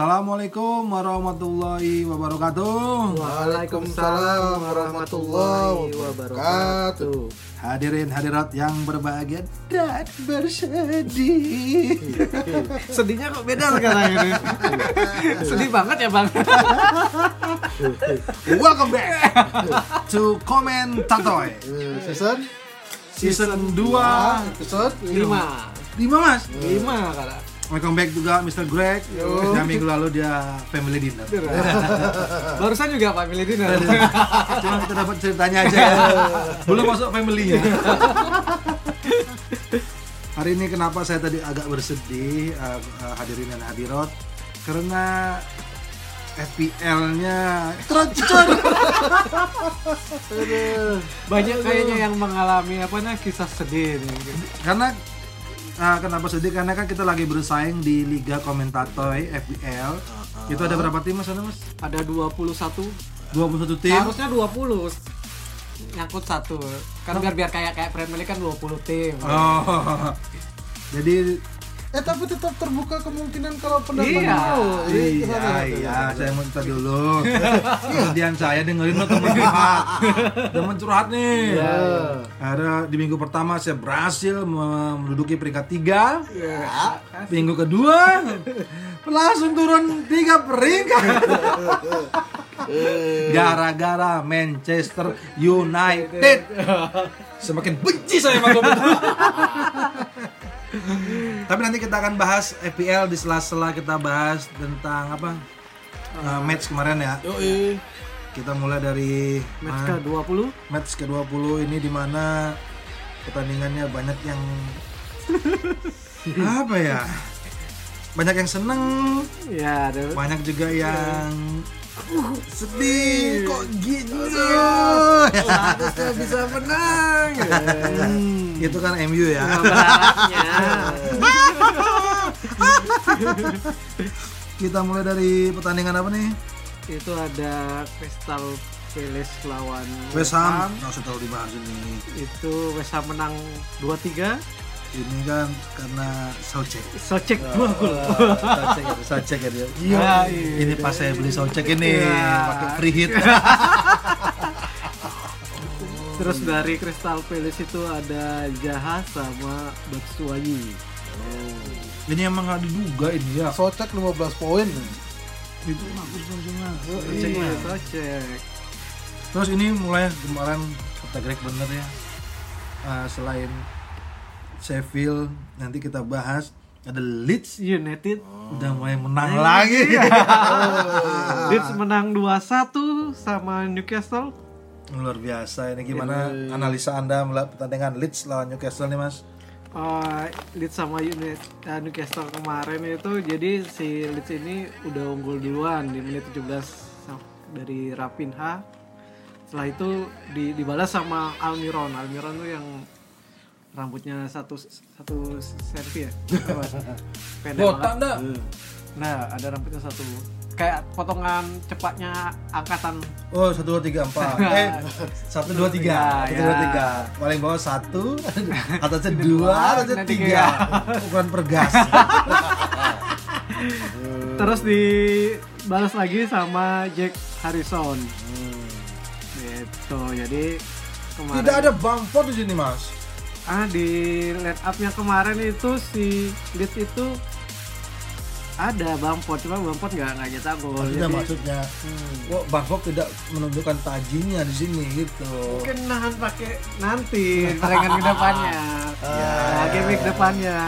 Assalamualaikum warahmatullahi wabarakatuh. Waalaikumsalam warahmatullahi wabarakatuh. Hadirin hadirat yang berbahagia dan bersedih. Sedihnya kok beda sekarang ini. Sedih banget ya bang. Welcome back to Comment Tatoy season season 2 episode Lima. 5 Mas. Lima karena. Welcome back juga Mr. Greg. Yang minggu lalu dia family dinner. Barusan juga Pak Milih Dinner. Cuma kita dapat ceritanya aja ya. Belum masuk family-nya. Hari ini kenapa saya tadi agak bersedih uh, uh, hadirin dan hadirat karena FPL-nya tercor. Banyak kayaknya yang mengalami apa nih kisah sedih nih. karena uh, kenapa sedih karena kan kita lagi bersaing di Liga Komentatoy FPL. Itu ada berapa tim Mas sana Mas? Ada 21 21 tim. Harusnya 20 nyangkut satu kan biar biar kayak kayak Premier League kan 20 tim Oh. Jadi eh tapi tetap terbuka kemungkinan kalau pendapat Iya. mau Iya, gimana? iya, saya mau cerita dulu. Kemudian saya dengerin lo temen curhat. Temen curhat nih. Iya. Ada di minggu pertama saya berhasil menduduki peringkat tiga. Iya. Minggu kedua langsung turun tiga peringkat. Gara-gara Manchester United. Semakin benci saya sama. Tapi nanti kita akan bahas FPL di sela-sela kita bahas tentang apa uh, match kemarin ya. Yoi. Kita mulai dari match uh, ke 20 match ke-20 ini di mana pertandingannya banyak yang apa ya? Banyak yang seneng, ya ada banyak juga yang uh, sedih kok gini. harusnya bisa menang Hmm, itu kan MU ya. Kita mulai dari pertandingan apa nih? itu ada Crystal Palace lawan West Ham. Nggak usah terlalu dibahas ini. itu West Ham menang 2-3 Ini kan karena Socek. Socek dua gol Socek ya, Socek ya dia. Iya, iya. Ini pas saya beli Socek ini Iya. pakai free hit. terus dari Crystal Palace itu ada Jaha sama Batshuayi Ini emang nggak diduga ini ya. Socek 15 poin Itu bagus bagus Socek iya Socek Terus ini mulai kemarin kata Greg bener ya. Eh, selain Sheffield. Nanti kita bahas ada Leeds United. Udah mulai menang lagi. Leeds menang 2-1 sama Newcastle. Luar biasa ini gimana analisa Anda melihat pertandingan Leeds lawan Newcastle nih Mas? Uh, Leeds sama Unit, uh, Newcastle kemarin itu. Jadi si Leeds ini udah unggul duluan di menit 17 sa- dari Rapinha. Setelah itu di, dibalas sama Almiron. Almiron tuh yang rambutnya satu satu senti ya pendek Botak banget. dah. nah ada rambutnya satu kayak potongan cepatnya angkatan Oh satu dua tiga empat. Eh satu dua tiga. Ya, Satu dua tiga. Paling bawah satu, atasnya dua, atasnya tiga. Ukuran pergas. terus dibalas lagi sama Jack Harrison gitu jadi kemarin Tidak ada Bamford di sini Mas. Ah di line up-nya kemarin itu si Leeds itu ada Bamford cuma Bamford nggak nggak nyetak gol. Maksudnya jadi maksudnya, hmm, kok Bamford tidak menunjukkan tajinya di sini gitu. mungkin nahan pakai nanti pertandingan ke depannya. Ya game ke depannya.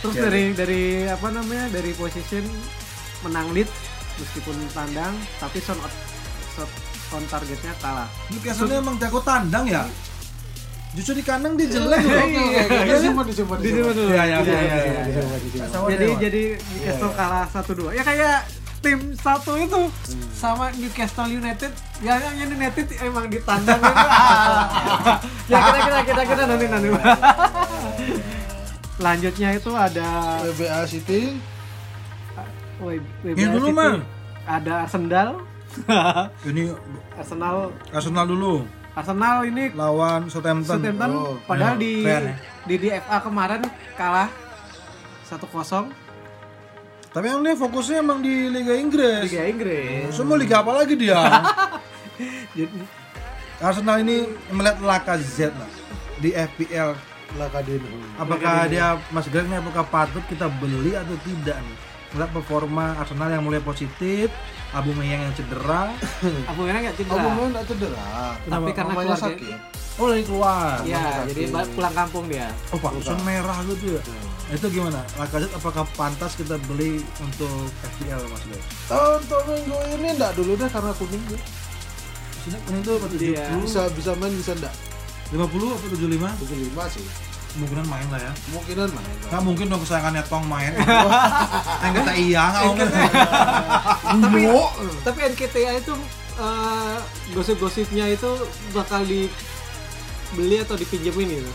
Terus Jadi- dari dari apa namanya dari position menang lead meskipun tandang tapi shot shot on targetnya kalah. Newcastle emang jago tandang ya. Justru di kandang dia jelek. Loh. Disimpan dulu. Iya, iya, Iya, iya, iya, iya, iya. iya. Jadi jadi Newcastle kalah 1-2 ya kayak tim satu itu sama Newcastle United. Ya yang United emang ditandang itu. Ya kita kita kita kita nanti nanti. Lanjutnya itu ada WBA City. Woi, Ini dulu, Mang. Ada Arsenal. Ini Arsenal. Arsenal dulu Arsenal ini lawan Southampton. Southampton Oh, padahal iya, di keren ya. di di FA kemarin kalah 1-0. Tapi yang ini fokusnya emang di Liga Inggris. Liga Inggris. Semua liga apa lagi dia? Jadi, Arsenal ini melihat Lacazette nah, di FPL Lakadino. apakah dia Mas Greg apakah patut kita beli atau tidak nih melihat performa Arsenal yang mulai positif Aubameyang yang cedera Abu Merah nggak cedera. Aku main nggak cedera. Tapi karena keluarga- sakit. oh lagi keluar Iya, jadi pulang kampung dia. oh Pakistan merah gitu ya itu gimana Lacazette apakah pantas kita beli untuk FPL Mas Greg Untuk minggu ini enggak dulu deh karena kuning deh. Sini ini tuh apa, Iya. 70 Bisa bisa main bisa enggak. 50 apa 75 75 sih. Kemungkinan main lah ya. Kemungkinan main. Nggak mungkin dong kesayangannya Tong main. Yang kata iya nggak mungkin. Tapi tapi NKTA itu eh, gosip-gosipnya itu bakal dibeli atau dipinjemin gitu.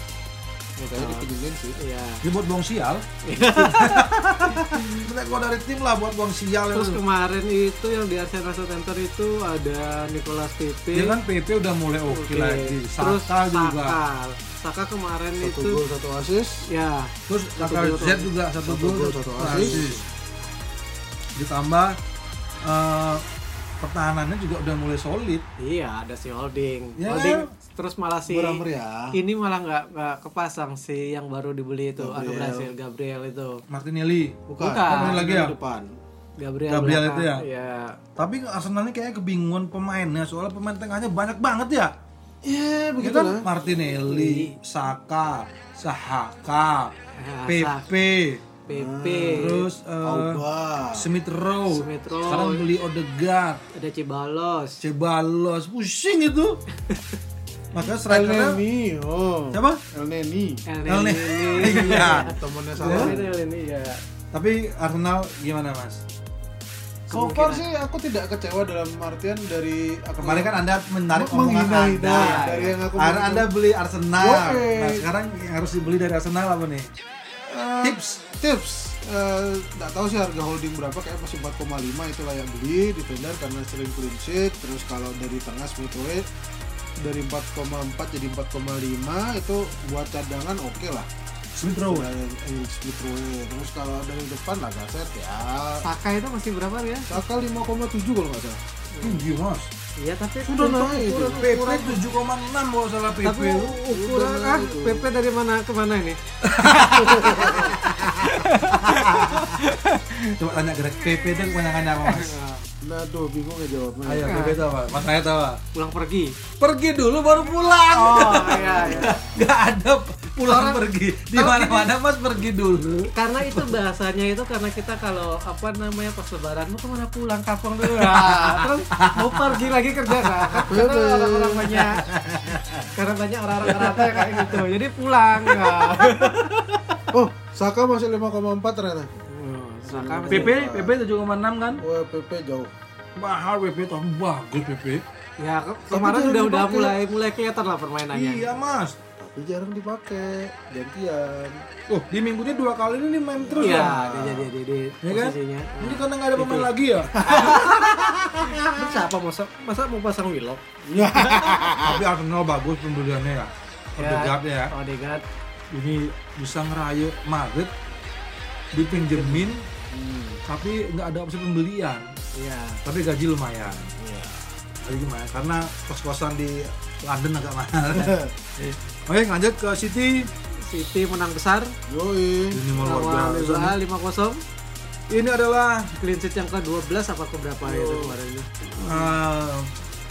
Kayaknya dipinjemin sih. Iya. dia buat buang sial Kita keluar dari tim lah buat buang sial Terus itu. kemarin itu yang di Arsenal Center itu ada Nicolas Pepe. Dia kan PP udah mulai oke Oke. lagi. Terus Saka juga. Saka. Saka kemarin Satu itu gol satu assist. ya Terus Saka Z juga satu satu gol gol, satu satu assist. assist. Ditambah eh, pertahanannya juga udah mulai solid. iya ada si Holding. Ya. Holding terus malah si Murah meriah. ini malah nggak nggak kepasang si yang baru dibeli itu anak Gabriel. Brasil Gabriel itu. Martinelli. Bukan. Bukan. Oh, lagi ya? Depan. Gabriel, Gabriel belakang. itu ya? Iya. Tapi Arsenal ini kayaknya kebingungan pemainnya soalnya pemain tengahnya banyak banget ya. Iya, Ya begitu kan. Martinelli, Saka, Sahaka, Ah, Pepe. terus eh, Auba. Smith Rowe. Smith Rowe. Sekarang beli Odegaard. ada Cibalos. Cebalos pusing itu makanya El strikernya Neni. Oh. siapa El Neni. El El Neni. iya Temennya El salah. El Neni, ya. tapi Arsenal gimana mas So far sih aku tidak kecewa dalam artian dari aku kemarin kan anda menarik omongan anda dari yang aku anda beli Arsenal Oke. nah sekarang yang harus dibeli dari Arsenal apa nih Eh, tips tips. Eh, nggak tahu sih harga holding berapa kayak masih 4,5 itu layak beli defender karena sering clean sheet. Terus kalau dari tengah Rowe dari 4,4 jadi 4,5 itu buat cadangan oke lah. Smith Rowe Rowe terus kalau dari depan lah Gaset ya. Saka itu masih berapa ya? Saka 5,7 kalau nggak salah. Tinggi mas Iya tapi untuk naik itu. ukuran- PP ukuran- 7,6 kalau salah PP Tapi ukuran Udah ah. PP dari mana ke mana ini? coba tanya Greg PP itu kebanyakannya apa mas nah tuh bingung ya jawabnya ayo PP itu apa mas saya tahu? Pulang pergi. pergi dulu baru pulang Oh iya iya. Gak ada pulang Orang- pergi. Di mana-mana Mas pergi dulu. Karena itu bahasanya itu karena kita kalau apa namanya pas lebaran mau ke mana pulang kampung dulu nah, terus mau pergi lagi kerja kan karena orang-orang banyak karena banyak orang-orang rata kayak gitu jadi pulang ya. oh Saka masih 5,4 ternyata Saka masih- PP PP 7,6 kan? Wah PP jauh Mahal PP tapi bagus PP. ya ke- kemarin udah udah mulai mulai kelihatan lah permainannya Iya Mas. Tapi jarang dipakai gantian. Oh di minggu ini dua kali ini main terus iya ya. dia jadi di, di Ya kan? Ini karena nggak ada pemain lagi ya. Terus siapa masa masa mau pasang Willock? Tapi Arsenal bagus pembeliannya ya. Odegaard ya. Odegaard. Ini bisa ngerayu Madrid dipinjemin tapi nggak ada opsi pembelian. Iya. Tapi gaji lumayan. Iya gaji lumayan karena kos-kosan di London agak mahal. Oke lanjut ke City. City menang besar. Yoi. Ini luar biasa. Liverpool 5-0 ini adalah clean sheet yang ke-12 apa ke-berapa itu kemarin itu? eh,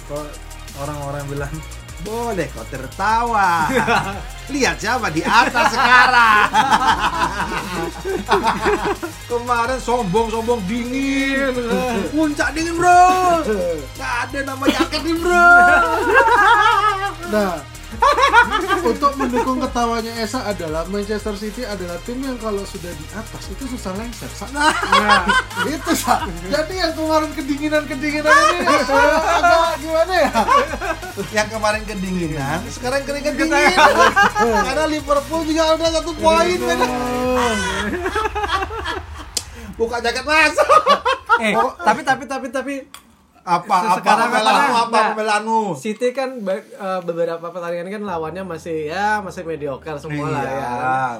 kok orang-orang bilang boleh kau tertawa. Lihat siapa di atas sekarang. Kemarin sombong-sombong dingin. Puncak dingin bro. Gak ada nama jaket nih bro. Nah, untuk mendukung ketawanya Esa adalah Manchester City adalah tim yang kalau sudah di atas itu susah lengser. Sa. Nah, itu sa. Jadi yang kemarin kedinginan-kedinginan ini agak gimana ya? yang kemarin kedinginan sekarang keringet dingin karena Liverpool juga udah satu poin men. buka jaket masuk Eh, tapi tapi tapi tapi apa apa Sekarang pembelaanmu apa? apa Nah. pembelaanmu City kan eh, beberapa pertandingan kan lawannya masih ya masih mediocre semua lah Iya. ya.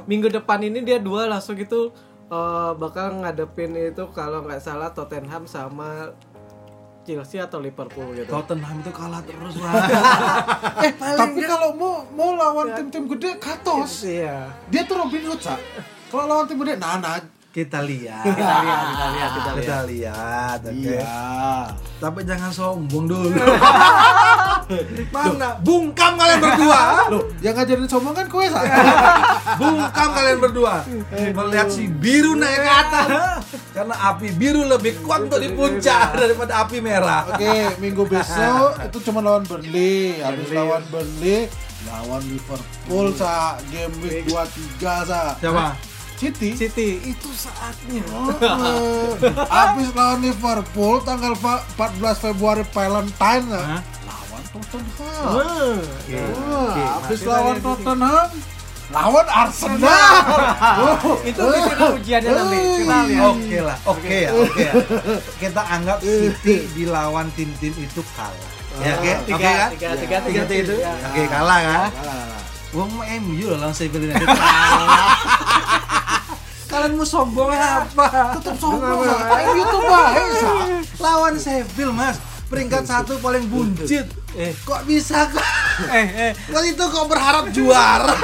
Minggu depan ini dia dua langsung itu eh, bakal ngadepin itu kalau nggak salah Tottenham sama Chelsea atau Liverpool gitu. Tottenham itu kalah terus lah. eh tapi kalau mau mau lawan tim-tim gede katos Iya. dia tuh Robin Hood kalau lawan tim gede nah nah kita lihat. Kita lihat, kita lihat, kita lihat. Kita lihat, oke. iya Tapi jangan sombong dulu. Mana? Bungkam kalian berdua. loh yang ngajarin sombong kan kue Sa. Bungkam kalian berdua. Melihat si biru naik ke atas. Karena api biru lebih kuat untuk di puncak daripada api merah. Oke, minggu besok itu cuma lawan Burnley. Habis lawan Burnley, lawan Liverpool sa game week 23 sa. Siapa? City. City itu saatnya. Oh, Habis lawan Liverpool tanggal fa- 14 Februari Valentine sa. Hah? Lawan Tottenham. Wah. Wah, habis lawan Tottenham lawan Arsenal. Oh, Itu di sini ujiannya nanti. Kita lihat. Oke lah, oke ya, oke ya. Kita anggap City dilawan tim-tim itu kalah. Ya, oke, Tiga, oke kan? tiga, tiga, Tiga tiga, tim itu. tiga. Oke, kalah kan? Gua mau MU lawan Sheffield United kalah. Kalian mau sombong apa? Tetap sombong sa. MU tuh baik sa. Lawan Sheffield, Mas. Peringkat satu paling buncit. Eh, Kok bisa kok? eh, eh. Kok itu kok berharap juara?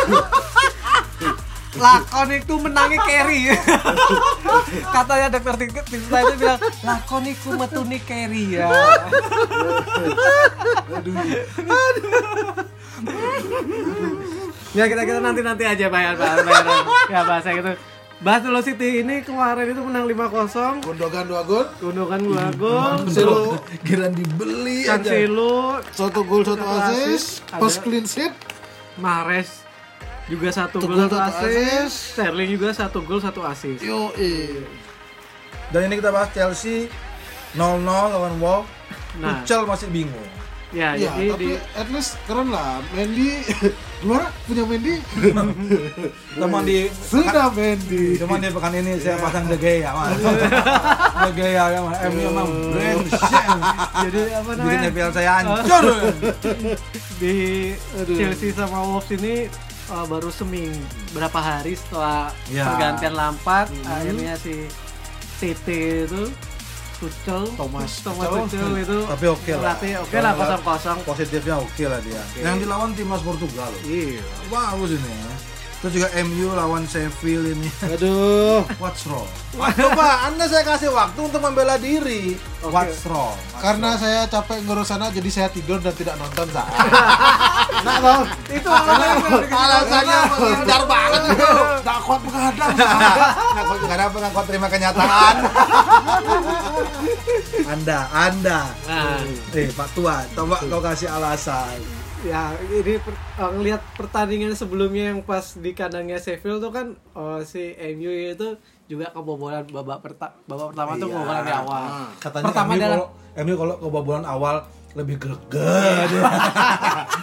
Lakon itu menangi carry. Katanya dokter saya itu bilang, lakon itu metuni carry ya. ya kita kita nanti nanti aja bayar bayar bayar ya bahasa gitu. Bahas dulu City ini kemarin itu menang 5-0 Gundogan dua gol, Gundogan dua gol Cancelo Kira dibeli aja. Cancelo satu gol satu assist, Ada- clean sheet. Mares juga satu gol satu assist. Sterling juga satu gol satu assist Yo, Dan ini kita bahas Chelsea 0-0 lawan Wolves. Nah. Tuchel masih bingung. Ya, Ya, jadi tapi di at least keren lah. Mendy gimana? Punya Mendy? Teman di Sudah Mendy. Cuman di pekan ini saya pasang De Gea, Mas. De Gea ya, Mas. MU emang brengsek. jadi apa Bikin namanya FPL saya hancur. di Aduh. Chelsea sama Wolves ini uh, baru seming berapa hari setelah Ya. pergantian Lampard akhirnya si City itu Tuchel Thomas Thomas Tuchel. Itu Tapi oke lah. melatih oke lah kosong kosong Positifnya oke lah dia. Yang dilawan timnas Portugal iya Bagus ini. Terus juga MU lawan Sheffield ini. Aduh. What's wrong? Coba Anda saya kasih waktu untuk membela diri. Oke. What's wrong? Karena saya capek ngurus sana jadi saya tidur dan tidak nonton saat. Nah, Bang. itu Alasannya menghindar banget itu. Tak kuat menghadap. Ngaku karena apa ngaku terima kenyataan. anda, Anda. nah Eh, Pak Tua, coba kau kasih alasan. Ya ini per, eh, ngelihat pertandingan sebelumnya yang pas di kandangnya Sheffield tuh kan eh, si MU itu juga kebobolan babak perta babak pertama tuh Iya. kebobolan di awal Katanya pertama MU adalah kalau MU kalau kebobolan awal lebih greget.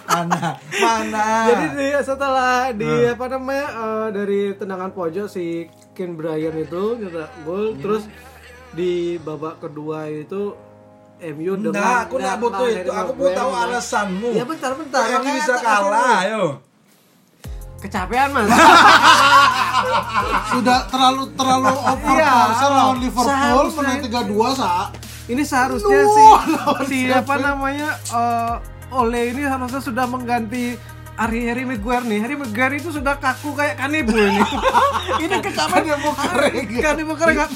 mana? Mana? Jadi di, setelah di Nah. apa namanya eh, dari tendangan pojok si Ken Bryan itu nyetak gol, terus di babak kedua itu MU Enggak, aku enggak butuh itu. Aku mau tahu alasanmu. Ya bentar bentar. Kok makanya bisa kalah, ayo. Kecapean mas. Sudah terlalu terlalu over Iya. Lawan Liverpool menang itu. 3-2 sa. ini seharusnya Nuh, si lawan si Sheffield. apa namanya eh, Ole ini harusnya sudah mengganti Harry Harry Maguire nih. Harry Maguire itu sudah kaku kayak kanebo ini. Ini kecapean Kanebo kering. kanebo kering nggak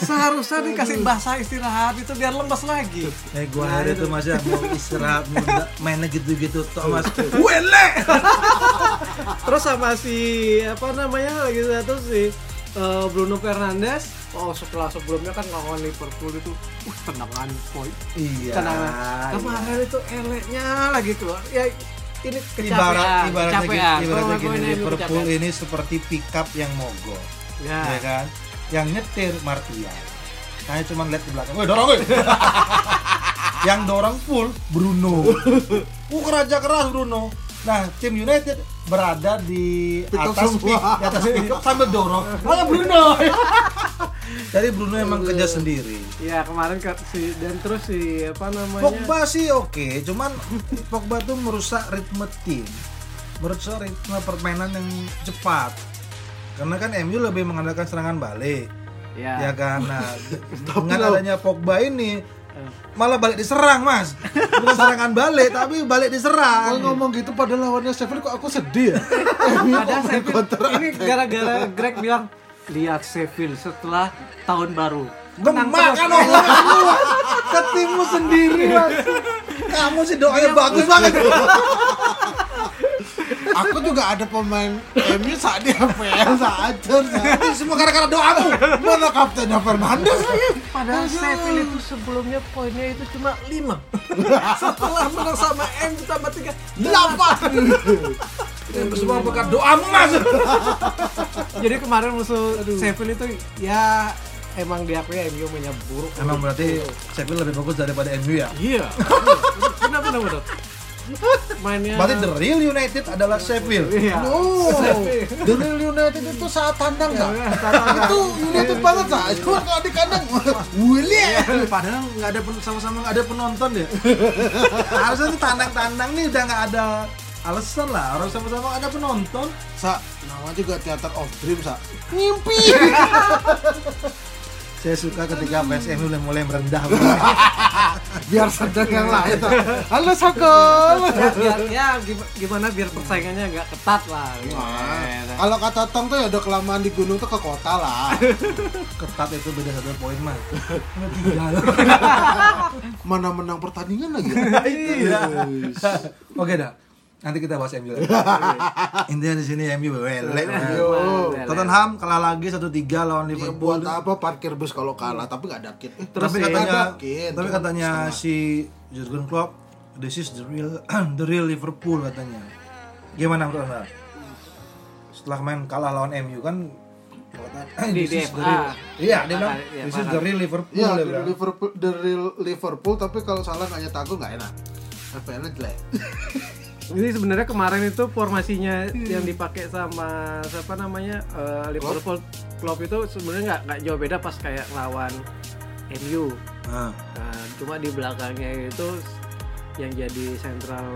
seharusnya dikasih bahasa istirahat itu biar lemes lagi. Eh gua hari itu. Masih mau istirahat, mau mainnya gitu-gitu Thomas. Wele. terus sama si apa namanya lagi satu si eh, Bruno Fernandes. Oh setelah sebelumnya kan lawan Liverpool itu uh tendangan poin Iya. tendangan kemarin itu eleknya lagi keluar. Ya ini kecapean Ibarat ibaratnya kecapean. gini, ibaratnya gini Liverpool kecapean. ini seperti pickup yang mogok, ya, ya kan? Yang nyetir Martial. Saya cuma lihat ke belakang, woi dorong woi. yang dorong full Bruno. Uh keraja keras Bruno. Nah, tim United berada di atas pick, di atas pick up sambil dorong. Mana Bruno? Jadi Bruno emang kerja sendiri. ya kemarin ke, si dan terus si apa namanya Pogba sih oke, cuman Pogba tuh merusak ritme tim, merusak ritme permainan yang cepat. Karena kan MU lebih mengandalkan serangan balik. Ya. Ya kan. Nah, Tapi dengan adanya Pogba ini malah balik diserang, Mas. Bukan serangan balik, tapi balik Kalau diserang. ngomong gitu pada lawannya Sheffield kok aku sedih ya. Padahal ini gara-gara Greg bilang lihat Sheffield setelah tahun baru. Menang Makan terus. omongan ke timmu sendiri, Mas. Kamu sih doanya bagus banget. aku juga ada pemain MU saat di FPL saat aja. Ini semua gara-gara doamu. Mana kaptennya Fernandes lagi? Padahal Sheffield itu sebelumnya poinnya itu cuma 5 Setelah menang sama M tambah 3 8 Itu semua berkat doamu, Mas. Jadi kemarin musuh Sheffield itu ya emang diakui MU mainnya buruk Emang berarti Sheffield lebih bagus daripada MU ya? Iya Benar benar benar Mainnya Berarti the real United adalah Sheffield. Iya Oh, The Real United itu saat tandang nggak? itu United banget sah. Cuma kalau di kandang, William. Padahal nggak ada sama-sama nggak ada penonton ya. Harusnya tuh tandang-tandang nih udah nggak ada alasan lah. Orang sama-sama nggak ada penonton. Sa, nama juga Theater of Dream, Sa. Ngimpi. Saya suka ketika MU mulai mulai merendah. Biar sedang yang lain. Halo Sakol. ya, biar, ya gim- gimana biar persaingannya nggak ketat lah. Nah, Kalau kata Tong tuh ya udah kelamaan di gunung tuh ke kota lah. Ketat itu beda satu poin mah. Mana menang pertandingan lagi? Iya. Oke dah. Nanti kita bahas MU. lagi. Intinya di sini MU welek. Yo. Tottenham kalah lagi 1-3 lawan Ya, Liverpool. buat apa parkir bus kalau kalah tapi. Eh, Terus tapi ya, katanya, tapi katanya si Jurgen Klopp, this is the real, the real Liverpool katanya. Gimana menurut anda? Setelah main kalah lawan MU kan, katanya, Di this is the DFA. real- Iya, dia bilang, Iya, this is the real Liverpool. Iya, the. Liverpool, the real Liverpool tapi kalau salah nggak nyetak gol nggak enak. FPL-nya jelek. Ini sebenarnya kemarin itu formasinya yang dipakai sama siapa namanya eh, Liverpool Klopp? Itu sebenarnya nggak nggak jauh beda pas kayak lawan MU. Nah, Nah, cuma di belakangnya itu yang jadi central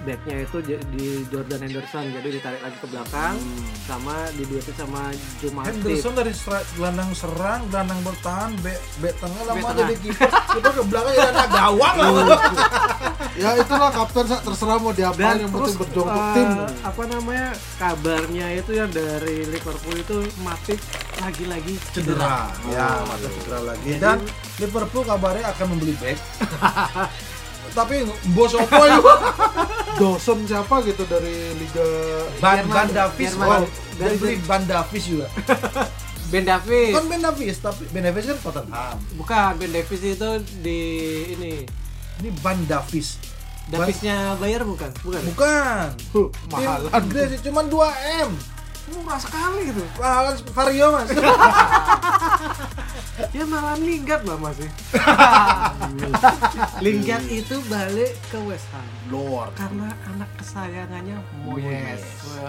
backnya itu di Jordan Henderson jadi ditarik lagi ke belakang sama diduetin sama Joe Matip. Henderson dari gelandang serang, gelandang bertahan, bek bek tengah lama tengah. jadi kiper, kiper ke belakang jadi anak gawang lah. ya itulah kapten terserah mau diapain dan yang terus penting berjuang untuk eh, tim. apa namanya kabarnya itu yang dari Liverpool itu Matip lagi-lagi cedera. Ya, masa cedera lagi. Dan Liverpool kabarnya akan membeli back. Tapi bos opo yuk? Dawson siapa gitu dari Liga Ban Jerman, Ban Davis, oh, Dari dari beli Ban Davis juga. Ben Davis Kan Ben Davis, tapi Ben Davis kan Tottenham. bukan Ben Davis itu di ini Ini Ban Davis. Davisnya Bayar bukan bukan Huh, Bukan. Tim mahalan. Inggris cuma 2 M. murah sekali gitu Mahalan Vario mas. ya malah Lingard lah masih Lingard itu balik ke West Ham Lord. karena anak kesayangannya Moyes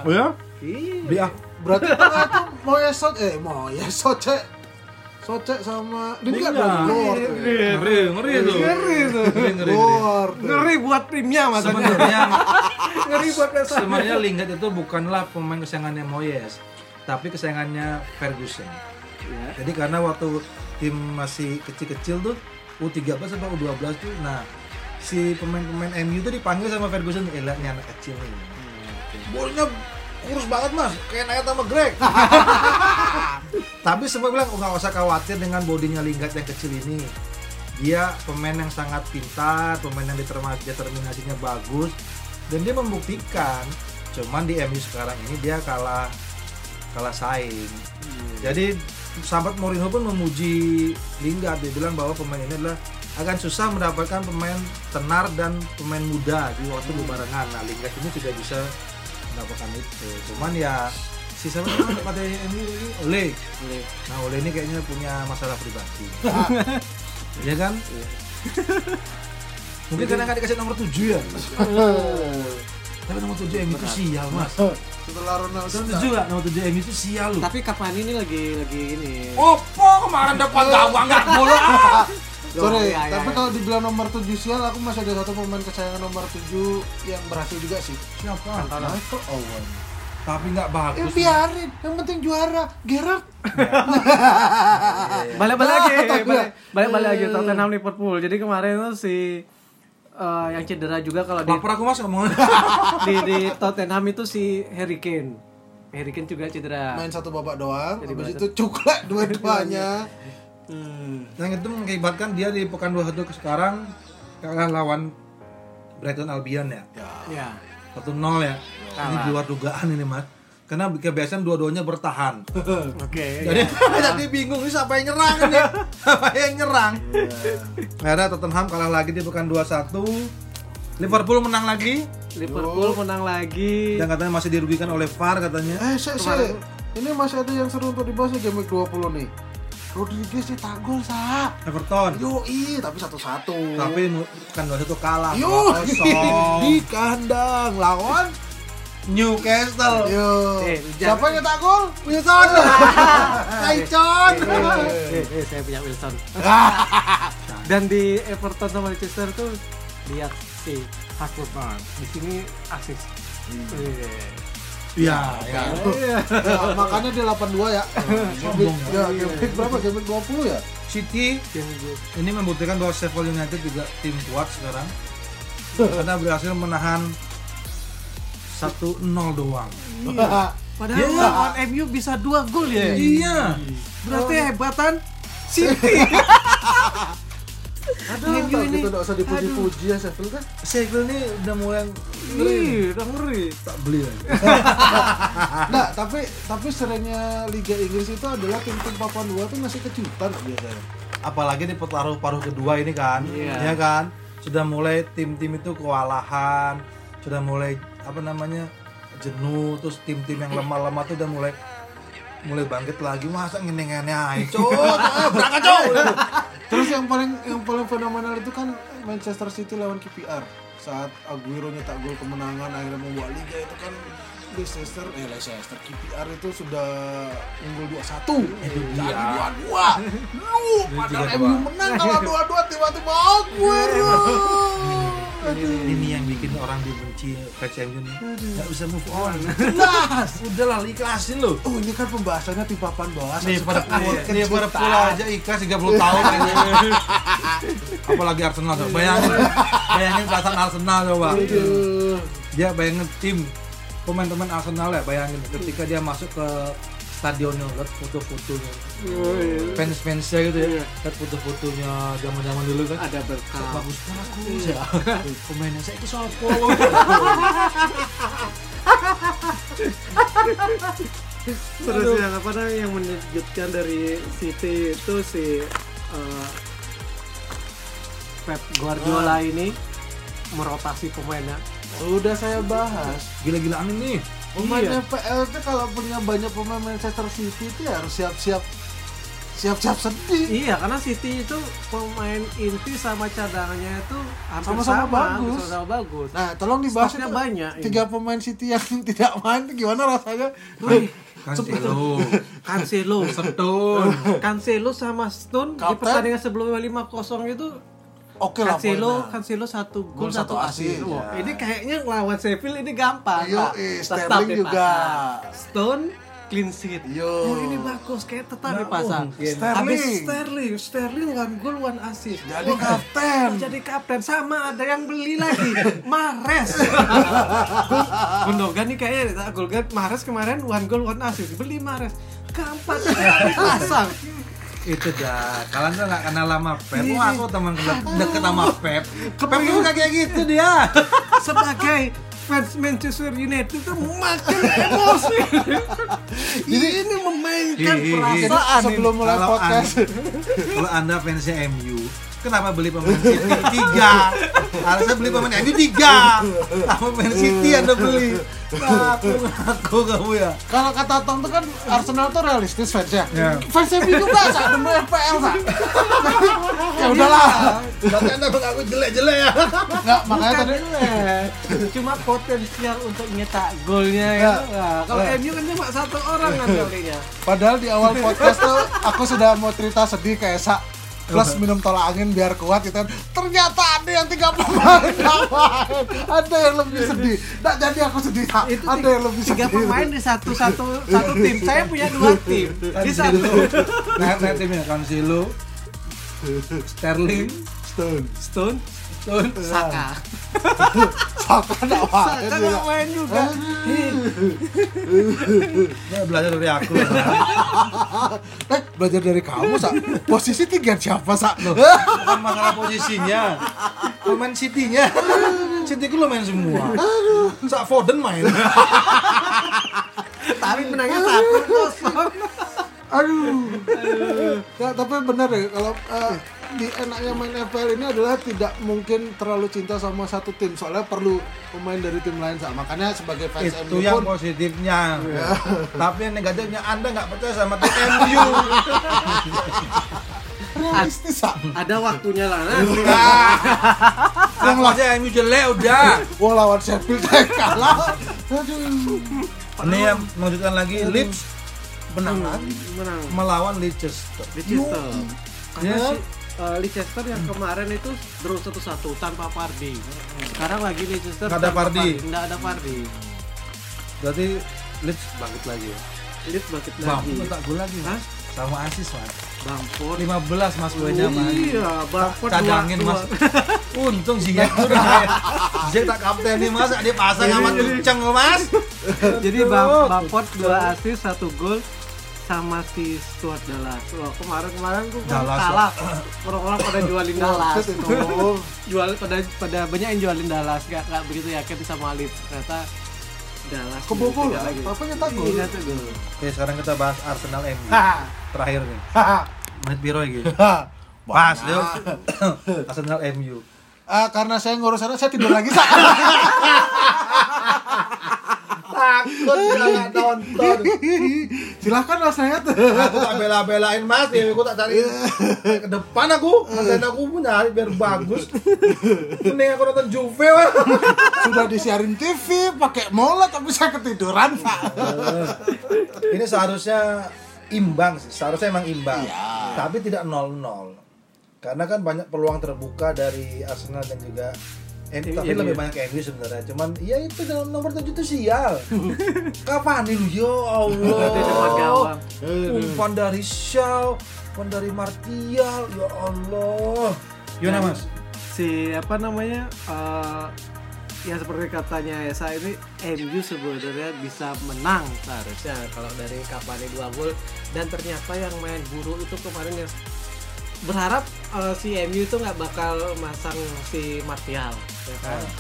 Oh ya? iya ah. Berarti itu Moyes Soce, eh Moyes Soce. Soce sama dong. Lord. Ngeri, ngeri. Ngeri tuh. Ngeri, ngeri. ngeri. Ngeri buat timnya maksudnya Sebenarnya ngeri buat Ham sebenarnya Lingard itu bukanlah pemain kesayangannya Moyes, tapi kesayangannya Ferguson. ya. Jadi karena waktu tim masih kecil-kecil tuh U13 sampai U12 tuh nah si pemain-pemain MU tuh dipanggil sama Ferguson eh lihat anak kecil nih. Bolanya kurus banget mas, kayak naik sama Greg. Tapi semua bilang oh, nggak usah khawatir dengan bodinya Lingard yang kecil ini. Dia pemain yang sangat pintar, pemain yang determinasinya bagus, dan dia membuktikan. Cuman di MU sekarang ini dia kalah kalah saing. Jadi sahabat Mourinho pun memuji Lingard dia bilang bahwa pemain ini adalah akan susah mendapatkan pemain tenar dan pemain muda di waktu berbarengan. Nah Lingard ini sudah bisa mendapatkan itu. Cuman ya si siapa MU ini Ole. Boleh. Nah Ole ini kayaknya punya masalah pribadi. Iya kan? Mungkin karena nggak dikasih nomor 7 ya. Tapi nomor 7 MU itu sial mas. Setelah Ronaldo Setuju nggak nomor 7 MU itu sial loh. tapi kapan ini lagi lagi ini Opo kemarin dapat gawang nggak bola. Sorry, Iya, iya, tapi iya. kalau dibilang nomor 7 sial, aku masih ada satu pemain kesayangan nomor 7 yang berhasil juga sih. Siapa? Michael Owen. tapi nggak Eh bagus. biarin, yang penting juara. Gerard. balik-balik lagi balik-balik lagi Tottenham Liverpool jadi kemarin tuh si eh, yang cedera juga kalau di, Lapar aku mas ngomong. di di Tottenham itu si Harry Kane Harry Kane juga cedera Main satu babak doang, Jadi habis itu cuklek dua-duanya. Hmm. Yang itu mengakibatkan dia di pekan 21 ke sekarang kalah lawan Brighton Albion ya. ya 1-0 ya. Ini Kalah. di luar dugaan ini mas. Karena kebiasaan dua-duanya bertahan. oke Jadi, jadi bingung ini siapa yang nyerang ini? Siapa yang nyerang? Karena Tottenham kalah lagi di pekan 21. Liverpool menang lagi Liverpool menang lagi dan katanya masih dirugikan oleh VAR katanya. Eh, sih, sih. Ini masih ada yang seru untuk dibahas ya game week 20 nih. Rodriguez cetak gol, Sa. Everton. Yoi, tapi satu-satu. Tapi pekan 21 kalah Yo, 2-0. di kandang lawan Newcastle. Yo. Eh, Siapa yang nyetak gol? Wilson. Taicon. eh, eh, eh, saya punya Wilson dan di Everton sama Leicester tuh lihat si Barnes di sini asis Iya, ya. Iya. Ya, makanya dia 82 ya. Sombong ya, game week berapa? Game week 20 ya? City ini membuktikan bahwa Sheffield United juga tim kuat sekarang karena berhasil menahan 1-0 doang. Padahal Iya. lawan MU bisa dua gol ya. Iya. Berarti hebatan City. Aduh, MU ini- kita enggak usah dipuji-puji ya Sheffield kan. Sheffield ini udah mulai Ih, udah ngeri. tak beli lagi. Nah, tapi tapi seringnya Liga Inggris itu adalah tim-tim papan dua tuh ngasih kejutan biasanya. Apalagi di paruh paruh kedua ini kan, Iya. ya kan, sudah mulai tim-tim itu kewalahan, sudah mulai apa namanya jenuh, terus tim-tim yang lemah-lemah tuh udah mulai mulai bangkit lagi masa ngene-ngene aja cok ayo berangkat cok Terus yang paling yang paling fenomenal itu kan Manchester City lawan KPR saat Aguero nyetak gol kemenangan akhirnya membawa liga itu kan Leicester eh Leicester. KPR itu sudah unggul 2-1 Itu dia. jadi 2-2 lu padahal MU menang kalau 2-2 tiba-tiba Aguero ini yang bikin orang dibenci fans MU nih nggak bisa move on. Jelas. Udah lah ikhlasin lo Oh ini kan pembahasannya tim papan bawah nih pada nih pada pul aja ikhlas 30 tahun aja apalagi Arsenal coba. Bayangin. Bayangin perasaan Arsenal coba. Dia bayangin tim pemain-pemain Arsenal ya bayangin. Ketika dia masuk ke stadionnya lihat foto-fotonya. Fans-fansnya gitu ya lihat foto-fotonya zaman-zaman dulu kan. Ada berkah. bagus bagus ya pemainnya saya itu sopo Terus yang apa namanya yang menunjukkan dari City itu si eh, Pep Guardiola ini merotasi pemainnya. Sudah saya bahas. Gila-gilaan ini Pemainnya Iya. PL itu kalau punya banyak pemain Manchester City itu ya harus siap-siap siap-siap sedih. Iya, karena City itu pemain inti sama cadangannya itu Sama-sama sama, bagus. sama-sama bagus. Nah, tolong dibahas itu banyak ini. tiga pemain City yang tidak main itu gimana rasanya? kan Cancelo Cancelo, Stone Cancelo sama Stone di Kapten. pertandingan sebelumnya 5-0 itu Oke lah Cancelo. Cancelo satu Gol, satu. Wah, ya. Ini kayaknya lawan Sheffield ini gampang. Yo, eh, Sterling juga. Stone clean sheet. Yo. Oh, ini bagus kayak tetap Nggak dipasang. mungkin. Sterling. Habis Sterling, Sterling one goal one assist. Jadi Wah, kapten. Jadi kapten sama ada yang beli lagi. Mares. Gundogan nih kayaknya tak gol kan Mares kemarin one goal one assist. Beli Mares. Keempat dipasang. Itu dah. Kalian tuh nggak kenal lama Pep. Wah, aku teman deket, sama Pep. Pep itu kayak gitu dia. Sebagai fans Manchester United itu makin emosi. Jadi ini memainkan hi, hi. perasaan sebelum mulai podcast. kalau anda fansnya MU kenapa beli pemain City tiga harusnya beli pemain MU tiga sama pemain City anda beli aku ngaku kamu ya kalau kata Tom tuh kan Arsenal tuh realistis fansnya. Ya. Fans MU juga saat demi FPL Sa. ya udahlah. berarti anda mengaku jelek-jelek ya Enggak, makanya Bukan tadi jelek. cuma potensial untuk nyetak golnya ya. Nah, kalau Ya. MU kan cuma satu orang kan golnya. Padahal di awal podcast tuh aku sudah mau cerita sedih ke Esa plus minum tolak angin biar kuat gitu kan. Ternyata ada yang tiga pemain. Nggak main ada yang lebih sedih. Nggak jadi aku sedih itu ada tiga- yang lebih tiga sedih. pemain di satu satu satu tim. Saya punya dua tim. di satu. Nah, nah timnya Cancelo, Sterling, Stone. Stone, Saka. Saka nggak main Saka juga. nggak main juga. Ya, belajar dari aku eh belajar dari kamu sak? Posisi tiga siapa sak? Bukan masalah posisinya, pemain City-nya. City ku lo main semua. Sak Foden main. tapi menangnya satu kosong aduh Ya, tapi benar ya kalau eh, di enaknya main FPL ini adalah tidak mungkin terlalu cinta sama satu tim soalnya perlu pemain dari tim lain Sak. makanya sebagai fans Itu MU yang pun positifnya. Tapi yang negatifnya Anda nggak percaya sama tim MU. realistis ada waktunya lah nah. Yang aja MU jelek udah. Wah lawan Sheffield kalah aduh Ini yang melanjutkan lagi Leeds menang lagi menang melawan Leicester. Leicester karena Ya. si eh, Leicester yang kemarin itu draw satu-satu tanpa Pardi sekarang lagi Leicester Nggak ada Vardy. nggak ada Pardi Berarti Leeds bangkit lagi ya. Leeds bangkit Bang, lagi tak gol lagi. Hah? Sama asis, Mas. Bangford 15 Mas poinnya, Mas. iya Bangford Cadangin, dua- Mas. Untung Ziyech udah. Ziyech tak kapten nih, Mas. Dia pasang amat kenceng Mas. jadi Bang Bangford dua assist satu gol sama si Stuart Dallas. Wah, kemarin-kemarin tuh kan Dallas, kalah. Orang-orang pada jualin Dallas. Jual pada pada banyak yang jualin Dallas, gak, gak begitu yakin sama Leeds. Ternyata Dallas kebobol lah apa nyetak gol Iya, satu gol. Oke, sekarang kita bahas Arsenal MU. Terakhir nih. Menit biru. Hahaha. Pas, yuk. Arsenal MU. Ah, karena saya ngurus sana saya tidur lagi. Takut bila nggak nonton. silahkan mas saya tuh Aku tak bela-belain Mas, ya aku tak cari ke depan aku. Konten aku pun nyari biar bagus. Mending aku nonton Juve, wah. sudah disiarin TV pakai mola tapi saya ketiduran Pak. Ini seharusnya imbang sih, seharusnya emang imbang. Iya. Tapi tidak 0-0. Karena kan banyak peluang terbuka dari Arsenal dan juga MU, tapi Iya, lebih iya. banyak MU sebenarnya. Cuman ya itu dalam nomor 7 itu sial. Kapan lu? Ya Allah. Umpan dari Shaw, umpan dari Martial, ya Allah. Gimana Mas? Si apa namanya? eh ya seperti katanya Esa ini MU sebenarnya bisa menang seharusnya kalau dari Cavani dua gol dan ternyata yang main buruk itu kemarin yang berharap eh, si MU itu nggak bakal masang si Martial ya kan? Ah.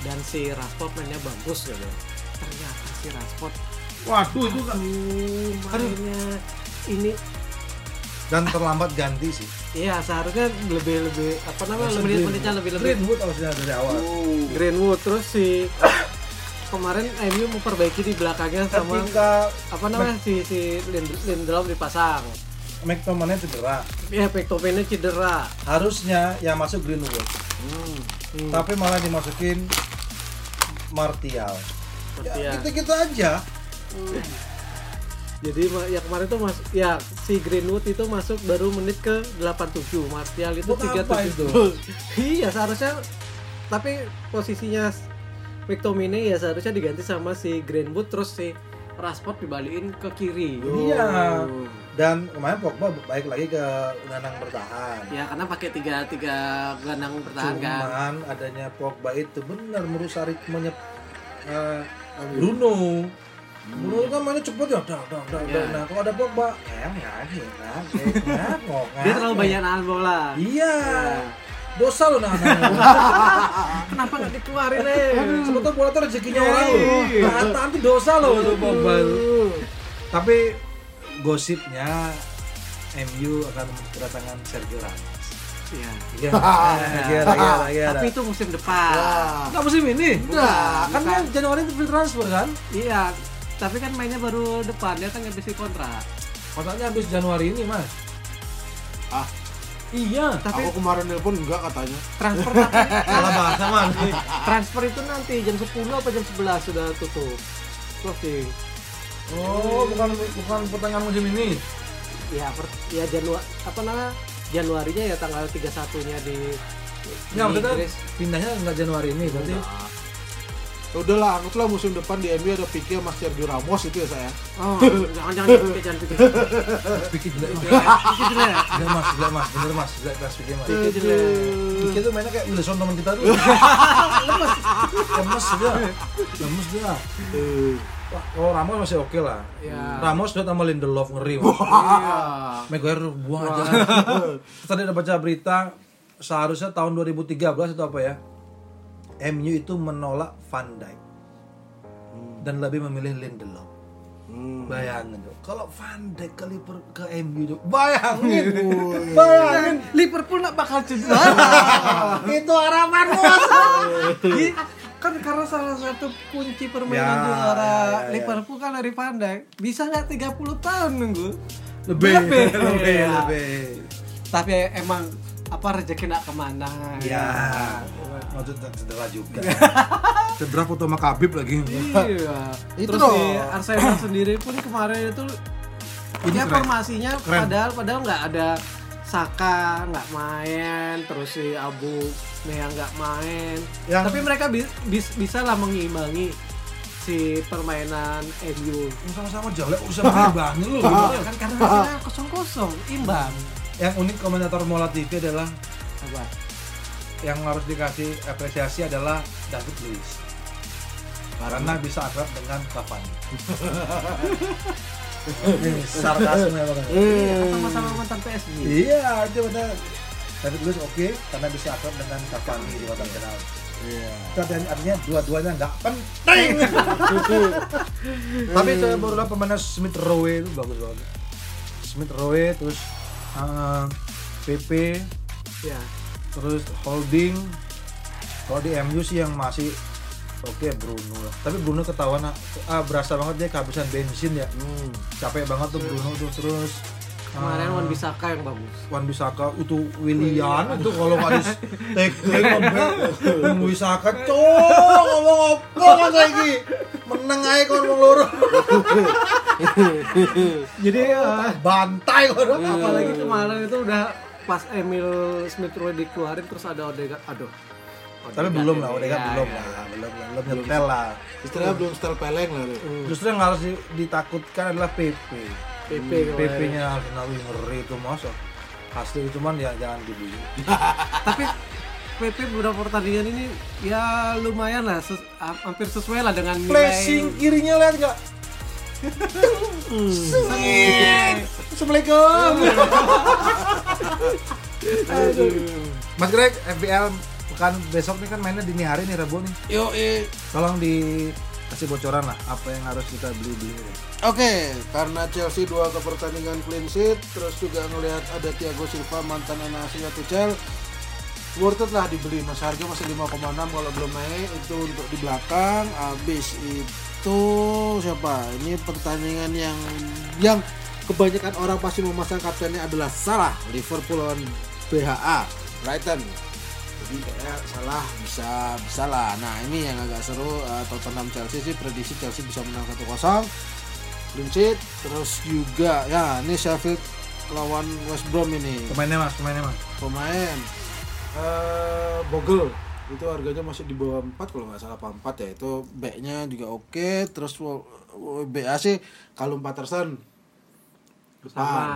dan si Rashford mainnya bagus gitu ternyata si Rashford Waduh itu kan mainnya ini dan terlambat ganti sih. iya seharusnya lebih lebih apa namanya menit menitnya lebih lebih Greenwood harusnya dari awal. Greenwood terus si kemarin MU memperbaiki di belakangnya sama Ketika apa namanya si si Lind- Lindelof dipasang McTominay cedera, ya Pektovennya cedera harusnya yang masuk Greenwood. Hmm, Tapi malah dimasukin Martial. Ya, ya. gitu-gitu aja. jadi ma- ya kemarin tuh mas ya si Greenwood itu masuk baru menit ke 87 Martial itu 37 itu? iya seharusnya tapi posisinya McTominay ya seharusnya diganti sama si Greenwood terus si Rashford dibalikin ke kiri Iya. Dan kemarin Pogba baik lagi ke gelandang bertahan. ya karena pakai tiga tiga gelandang bertahan kan Cuman adanya Pogba itu benar merusak ritmenya eh, Bruno. Bruno kan mainnya cepet ya, dah, dah, dah, dah. Nah, kalau ada Pogba, kayak ngaji, ngangok, dia terlalu banyak nahan bola Iya. Ya. Dosa lo nah, nah, nah. kenapa nggak dikeluarin eh Sebetulnya bola itu rezekinya orang loh. Iya. Nah, nanti dosa loh untuk Pogba. Tapi gosipnya MU akan kedatangan Sergio Ramos. Iya. Iya, iya, iya, iya. tapi itu musim depan. Enggak musim ini. Enggak, kan bukan. Januari itu free transfer kan? iya tapi kan mainnya baru depan dia kan ngabisin kontrak Kontraknya habis Januari ini, Mas. Ah. Iya. tapi aku kemarin nelpon enggak katanya transfer nanti Salah bahasa, Mas. transfer itu nanti jam 10 apa jam 11 sudah tutup closing Oh, bukan bukan pertengahan musim ini. ya per, ya Januari apa namanya Januarinya ya tanggal 31-nya di di maksudnya Inggris. pindahnya nggak Januari ini berarti. Ya udahlah anggaplah musim depan di MU ada Pique sama Sergio Ramos itu ya saya Oh, jangan jangan jangan jangan pikir. Pikir jelek mas. Pikir jelek. Jelek mas, jelek mas, bener mas, jelek mas pikir mas. Pikir jelek. Pikir tuh mainnya kayak Wilson teman kita tuh. lemes, lemes dia, lemes dia. Wah, kalau Ramos masih oke lah. Ya. Ramos udah sama Lindelof ngeri. Iya. Maguire buang aja. Tadi ada baca berita seharusnya tahun 2013 itu apa ya? MU itu menolak Van Dijk dan lebih memilih Lindelof. hmm. Bayangin tuh, kalau Van Dijk ke Liverpool ke MU tuh, bayangin, bayangin Liverpool nggak bakal cedera. itu harapan bos. Iya, kan karena salah satu kunci permainan Ya, juara ya, ya, ya. Liverpool kan dari Van Dijk. Bisa nggak 30 tahun nunggu? lebih, Lebih. lebih, Iya. lebih. Tapi emang apa rezeki nak ke mana? Ya, maksudnya cedera juga. cedera foto sama Khabib lagi. Iya. Itu Terus di Arsenal sendiri pun kemarin itu Ini ya formasinya Keren. padahal padahal nggak ada Saka nggak main, terus si Abu Mea nggak main. Yang- Tapi mereka bi- bis- bisa lah mengimbangi si permainan MU. Sama-sama jelek, usah banget lu. Ya kan karena hasilnya kosong kosong, imbang. Yang unik komentator Mola TV adalah Apa? yang harus dikasih apresiasi adalah David Luiz karena bisa akrab dengan Cavani. Ini sarkasme banget. Iya, kan sama-sama mantan PSG. Iya, itu benar. David Luiz oke karena bisa akrab dengan Cavani di kotak penalti. Iya. Itu artinya, artinya dua-duanya nggak penting. Tapi saya baru lihat pemainnya Smith Rowe itu bagus banget. Smith Rowe terus eh, PP Ya. terus holding kalau di MU sih yang masih oke Bruno. Lah tapi Bruno ketahuan ah berasa banget dia kehabisan bensin ya. Hmm. capek banget tuh Bruno tuh terus Kemarin ah, Wan Bisaka yang bagus. Wan Bisaka itu Willian itu kalau nggak di tackling Wan Bisaka cowok ngomong apa kan lagi menang aja ngomong loro. Jadi eh, bantai kok apalagi kemarin itu udah pas Emil Smith Rowe dikeluarin terus ada Odegaard aduh tapi belum lah udah kan Iya, belum iya. lah belum belum nyetel lah. Istilahnya belum style peleng lah. Dek. justru yang harus di- ditakutkan adalah PP PP PP nya Arsenal ngeri itu masuk asli cuman ya jangan dibeli. Tapi PP beberapa pertandingan ini ya lumayan lah ses- hampir sesuai lah dengan nilai flashing kirinya lihat nggak? Sengit. Assalamualaikum. Mas Greg FBL pekan besok nih kan mainnya dini hari nih Rabu nih Yo, tolong dikasih bocoran lah apa yang harus kita beli beli Oke, karena Chelsea dua ke pertandingan clean sheet, terus juga ngelihat ada Thiago Silva mantan anak asuhnya Tuchel, worth it lah dibeli. Mas harga masih 5,6 kalau belum naik itu untuk di belakang. Habis itu siapa? Ini pertandingan yang yang kebanyakan orang pasti memasang kaptennya adalah salah Liverpool lawan BHA Brighton. Jadi kayak salah bisa bisa lah. Nah ini yang agak seru uh, Tottenham Chelsea sih prediksi Chelsea bisa menang 1-0 clean sheet terus juga ya ini Sheffield lawan West Brom ini. Pemainnya mas pemainnya mas. Pemain eh Bogle. Itu harganya masih di bawah 4 kalau nggak salah apa 4 ya. Itu backnya juga oke terus wo- wo- BA sih Callum Patterson. Sama depan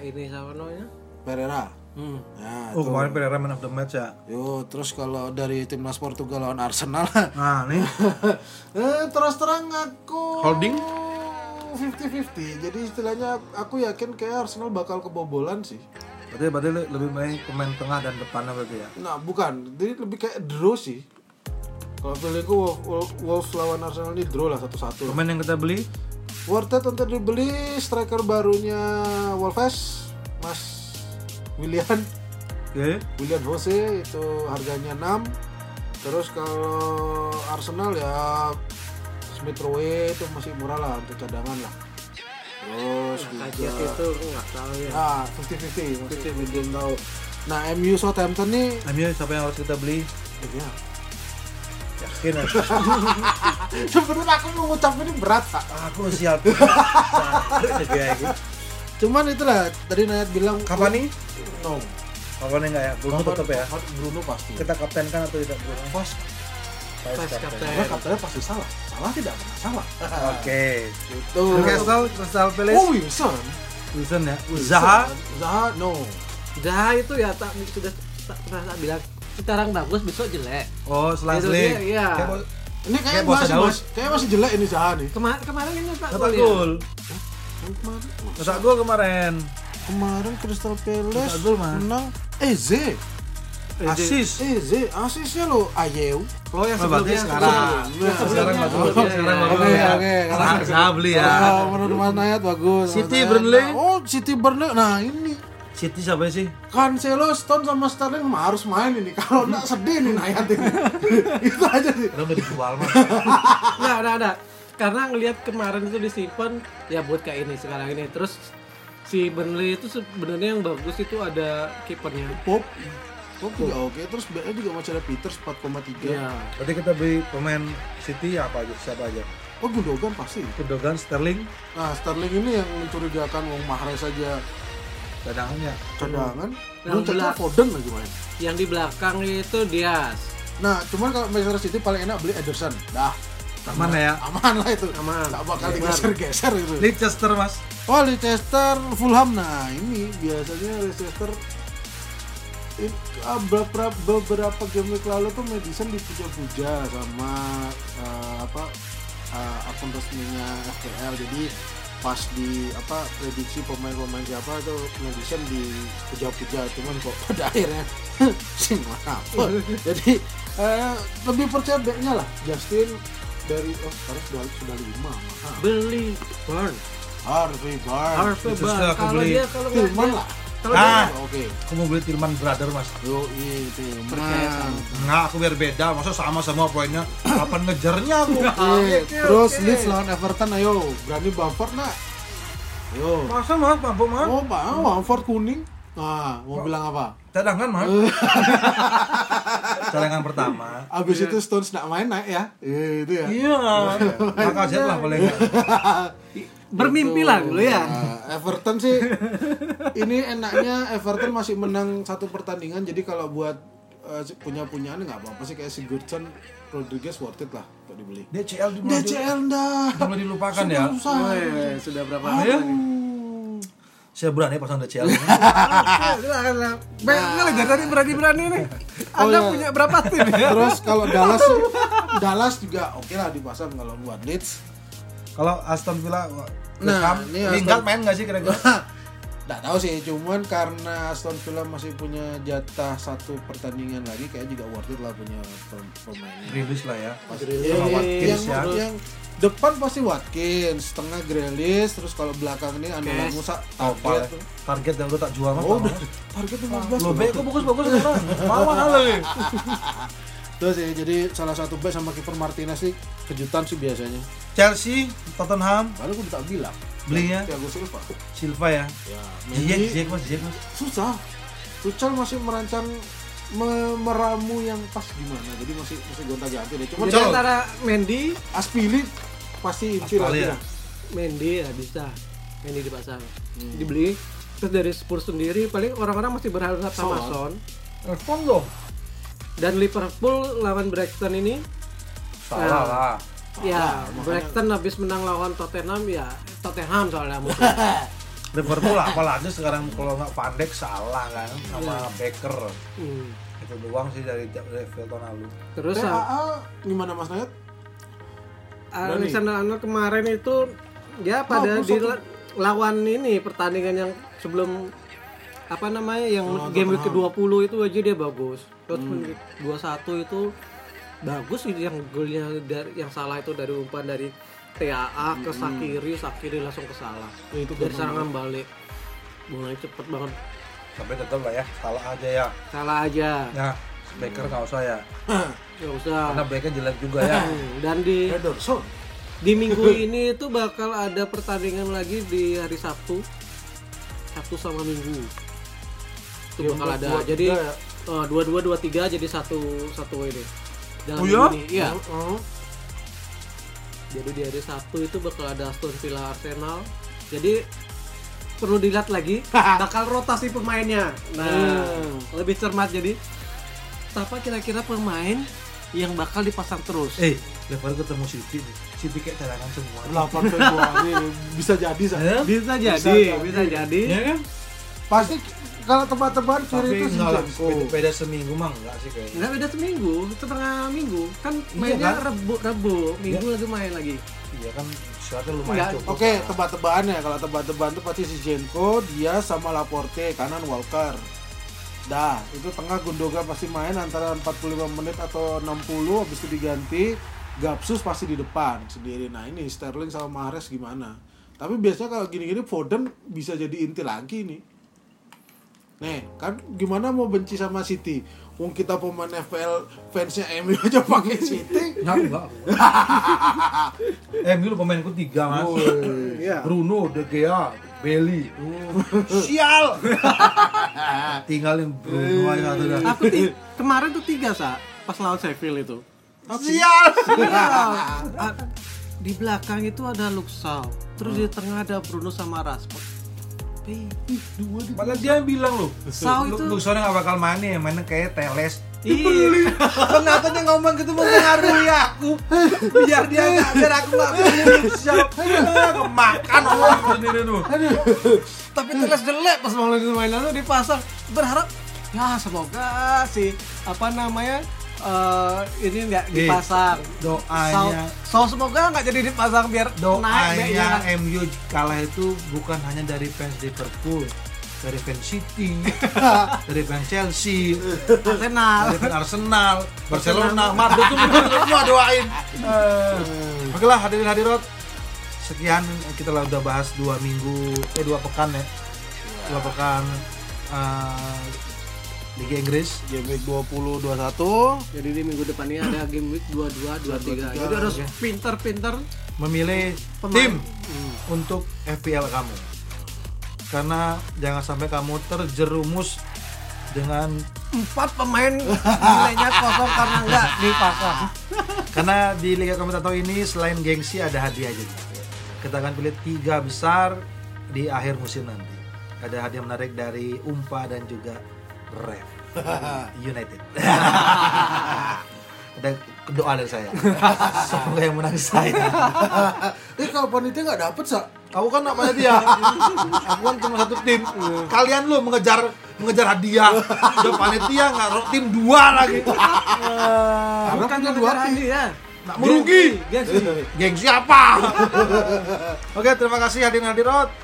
ini sama namanya? Pereira hmm. ya oh kemarin Pereira man of the match ya Yo, terus kalau dari timnas Portugal lawan Arsenal nah nih eh, terus terang aku Holding? 50-50 jadi istilahnya aku yakin kayak Arsenal bakal kebobolan sih berarti berarti le- lebih baik pemain tengah dan depannya berarti ya Nah, bukan. Jadi lebih kayak draw sih. Kalau feelingku Wolf, Wolf, Wolves lawan Arsenal ini draw lah satu-satu. pemain yang kita beli Worth it untuk dibeli striker barunya Wolves, Mas William, oke William Jose itu harganya 6. Terus kalau Arsenal ya Smith Rowe itu masih murah lah untuk cadangan lah. Terus juga itu aku nggak tahu ya. Nah, 50-50 masih belum tahu. Nah, MU Southampton nih. MU siapa yang harus kita beli? Ya, yakin ya sebenarnya aku mengucap ini berat Pak. aku siap. Gitu Cuman itulah tadi Nayat bilang Cavani? no. Cavani enggak ya? Bruno tetap ya. Bruno pasti. Kita kaptenkan atau tidak Bruno? Pas Vice Vice captain. captain. karena katanya pasti salah. Salah tidak pernah salah. Oke. Itu. Newcastle, Crystal Palace. Oh Wilson. Wilson ya. Wilson. Zaha. Zaha no. Zaha itu ya tak sudah tak pernah tak bilang sekarang bagus besok jelek. Oh, dia, iya. Ini kayak Kayak Bos masih, Daud. mas, kayak masih jelek ini Zaha nih. Kemarin kemarin ini Pak Dapat gol ya? Kemarin, Masa gol kemarin. kemarin Crystal Palace gol, menang Eze. Asis. Eze, asisnya lo Ayew. Oh yang Oh, sebelumnya sekarang. Sekarang bagus. Sekarang bagus. Oke, ya. oke. Zaha beli ya. Menurut Mas Nayat bagus. City. Burnley. Oh, City Burnley. Nah, ini City siapa sih? Cancelo, Stone sama Sterling mah harus main ini. Kalau enggak sedih nih Nayat ini. Itu aja sih. Udah dijual mah. Nggak, nggak, nggak. Karena ngelihat kemarin itu disimpan ya buat kayak ini sekarang ini. Terus si Burnley itu sebenarnya yang bagus itu ada kipernya. Pop. Pop juga oke. Terus BA juga masih ada Peters 4,3. Iya. Berarti kita beli pemain City apa aja? Siapa aja? Oh, Gundogan pasti. Gundogan, Sterling, Nah, Sterling ini yang mencurigakan Wong Mahrez saja cadangannya. cadangan. Belum belak- Foden lagi main. Yang di belakang itu Diaz. Nah, cuman kalau Manchester City paling enak beli Ederson. Dah, Aman ya. aman lah itu. Aman. Nggak bakal digeser-geser itu. Leicester mas. Oh, Leicester, Fulham. Nah, ini biasanya Leicester ini, ah, beberapa beberapa game week lalu tuh Madison dipuja-puja sama eh, apa eh, akun resminya FPL. Jadi pas di apa prediksi pemain-pemain siapa itu Madison dipuja-puja cuman kok pada akhirnya sing mana apa jadi eh, lebih percaya backnya lah Justin dari oh sekarang sudah sudah lima mahal. Beli Burn. Harvey Barnes Harvey Barnes. sudah aku Kalau beli. dia kalau nggak Tillman dia- lah Kalau Ah. oke Aku mau beli Tilman Brother mas. Yo, itu Percaya sama. Enggak, aku biar beda. Masa sama semua poinnya. Kapan ngejarnya aku? Oke, oke, terus oke. Leeds lawan Everton ayo, berani Bamford nak? Ayo. Masa mas, mampu mas? Oh, Pak, Bamford kuning. Nah, mau bilang apa? Cadangan mas. Cadangan pertama. Abis itu Stones nak main naik ya? Iya, itu ya. Iya. Maka aja lah nggak. bermimpi lah dulu ya. Nah, Everton sih ini enaknya Everton masih menang satu pertandingan jadi kalau buat eh, punya punyaan nggak apa-apa sih kayak Sigurdsson Rodriguez worth it lah untuk dibeli. DCL di DCL dah. udah mulai dilupakan ya. Susah. Weh, sudah berapa Aduh. hari? Saya berani pasang DCL. Baiklah, dari tadi berani-berani nih. Oh, Anda iya. punya berapa tim ya? Terus kalau Dallas Dallas juga oke lah dipasang kalau buat Leeds. Kalau Aston Villa, Nah, ini Aston- Lingard main nggak sih kira-kira? Nggak tahu sih, cuman karena Aston Villa masih punya jatah satu pertandingan lagi, kayak juga worth it lah punya pem- pemainnya. Rilis lah ya. Grealish, Sama Watkins yang, ya. yang depan pasti Watkins, tengah Grealish, terus kalau belakang ini Andola Kes. Musa Oh, target. Pak. Target yang udah tak jual mah. Oh, udah target 15 Lo baik kok bagus-bagus sekarang. Mahal kali. Terus ya, jadi salah satu back sama kiper Martinez sih kejutan sih biasanya. Chelsea, Tottenham, Baru aku tak bilang. belinya Thiago Silva. Silva ya. Ya, Ziyech, Mendy- Ziyech mas, Ziyech mas. susah Tuchel masih merancang me- meramu yang pas gimana jadi masih masih gonta ganti deh cuma Jadi antara Mendy, Aspili pasti inti lagi ya? lah. Mendy ya bisa. Mendy dipasang. Hmm. Dibeli. Terus dari Spurs sendiri paling orang-orang masih berharap sama Son. Dong. Dan Liverpool lawan Brighton ini Salah Nah. lah. ya makanya- Brighton habis menang lawan Tottenham ya Tottenham soalnya. Liverpool apalagi sekarang kalau nggak Pandek salah kan sama Baker. Hmm. Itu doang sih dari dari Everton lalu. Terus ah, TAA gimana Mas Nayat? Berani. Alexander Arnold kemarin itu ya pada di lawan ini pertandingan yang sebelum apa namanya yang Lawan game week Tottenham. ke-20 itu aja dia bagus. Terus Hmm. menit 21 itu bagus itu yang golnya dari yang salah itu dari umpan dari TAA ke Sakiri, Sakiri langsung ke salah. Ya, itu Dari serangan balik. Bolanya cepet banget. Tapi tetap lah ya, salah aja ya. Salah aja. Ya, Baker nggak usah ya. Gak usah. Karena Baker jelek juga ya. Dan di Ederson. di minggu ini itu bakal ada pertandingan lagi di hari Sabtu Sabtu sama Minggu itu Game bakal ada dua, jadi ya? eh, dua dua dua tiga jadi satu satu ini dalam Oh ya? ini iya Oh, jadi di hari Sabtu itu bakal ada Aston Villa Arsenal jadi perlu dilihat lagi bakal rotasi pemainnya. Nah, Hmm. lebih cermat jadi siapa kira-kira pemain yang bakal dipasang terus? Eh, level ketemu City nih. City kayak cadangan semua. 8 Februari bisa jadi Sa. Eh? Bisa jadi, jadi. bisa jadi. Ya kan? Pasti kalau tebak-tebakan Tapi kiri itu enggak lah, beda, beda seminggu mah enggak sih kayaknya. Enggak beda seminggu, setengah minggu. Kan Iya mainnya kan? rebu, rebu, minggu lagi main lagi. Iya kan, suratnya lumayan Enggak, cukup. Oke, tebak-tebakan ya. Kalau tebak-tebakan itu pasti Zinchenko, dia sama Laporte, kanan Walker. Dah, itu tengah Gundogan pasti main antara 45 menit atau 60 habis itu diganti. Gapsus pasti di depan sendiri. Nah, ini Sterling sama Mahrez gimana? Tapi biasanya kalau gini-gini Foden bisa jadi inti lagi nih. Nih, kan gimana mau benci sama City? Wong kita pemain FPL fansnya MU aja pakai City. Enggak, enggak. eh, dulu pemainku tiga, Mas. Woi. Iya. Bruno, De Gea, Bailey. Sial. Tinggalin Bruno aja satu dah. Aku ti- kemarin tuh tiga sa pas lawan Sheffield itu. Sial. Iya. Ah, di belakang itu ada Luxau, terus di tengah ada Bruno sama Rashford. Eh, Malah dia bilang loh. Lu, itu- lu soalnya gak bakal main nih, mainnya kayak Teles. Iya. Kenapa dia ngomong gitu mempengaruhi aku? Biar dia nggak, biar aku nggak beli siap. Kemakan orang sendiri tuh. Tapi Teles jelek pas mau itu main lalu dipasang. Berharap ya semoga sih apa namanya eh, ini nggak Eh, dipasang. doanya- so, so semoga nggak jadi dipasang biar naik Doanya ya. MU kalah itu bukan hanya dari fans Liverpool, dari fans City, dari fans Chelsea, Arsenal. dari fans Arsenal, Barcelona, Madrid itu semua doain. Eh, Oke lah hadirin hadirat, sekian kita lah udah bahas dua minggu, eh dua pekan ya, dua pekan eh, Liga Inggris. Game week 20 21 Jadi di minggu depan ini ada game week 22 23. Jadi harus pinter-pinter memilih Pemain. tim untuk FPL kamu. Karena jangan sampai kamu terjerumus dengan empat pemain nilainya kosong karena nggak dipasang. karena di Liga Komentator ini selain gengsi ada hadiah juga. Kita akan pilih tiga besar di akhir musim nanti. Ada hadiah menarik dari Umpa dan juga Rev United. ada doa dari saya. Semoga yang menang saya. Eh kalau panitia nggak dapet sa Aku kan namanya dia. Aku kan cuma satu tim. Kalian lu mengejar mengejar hadiah. Udah panitia nggak tim dua lagi. Karena Bukan punya dua tim ya. Nggak merugi. Gengsi. Geng siapa? Oke, terima kasih hadirin hadirat.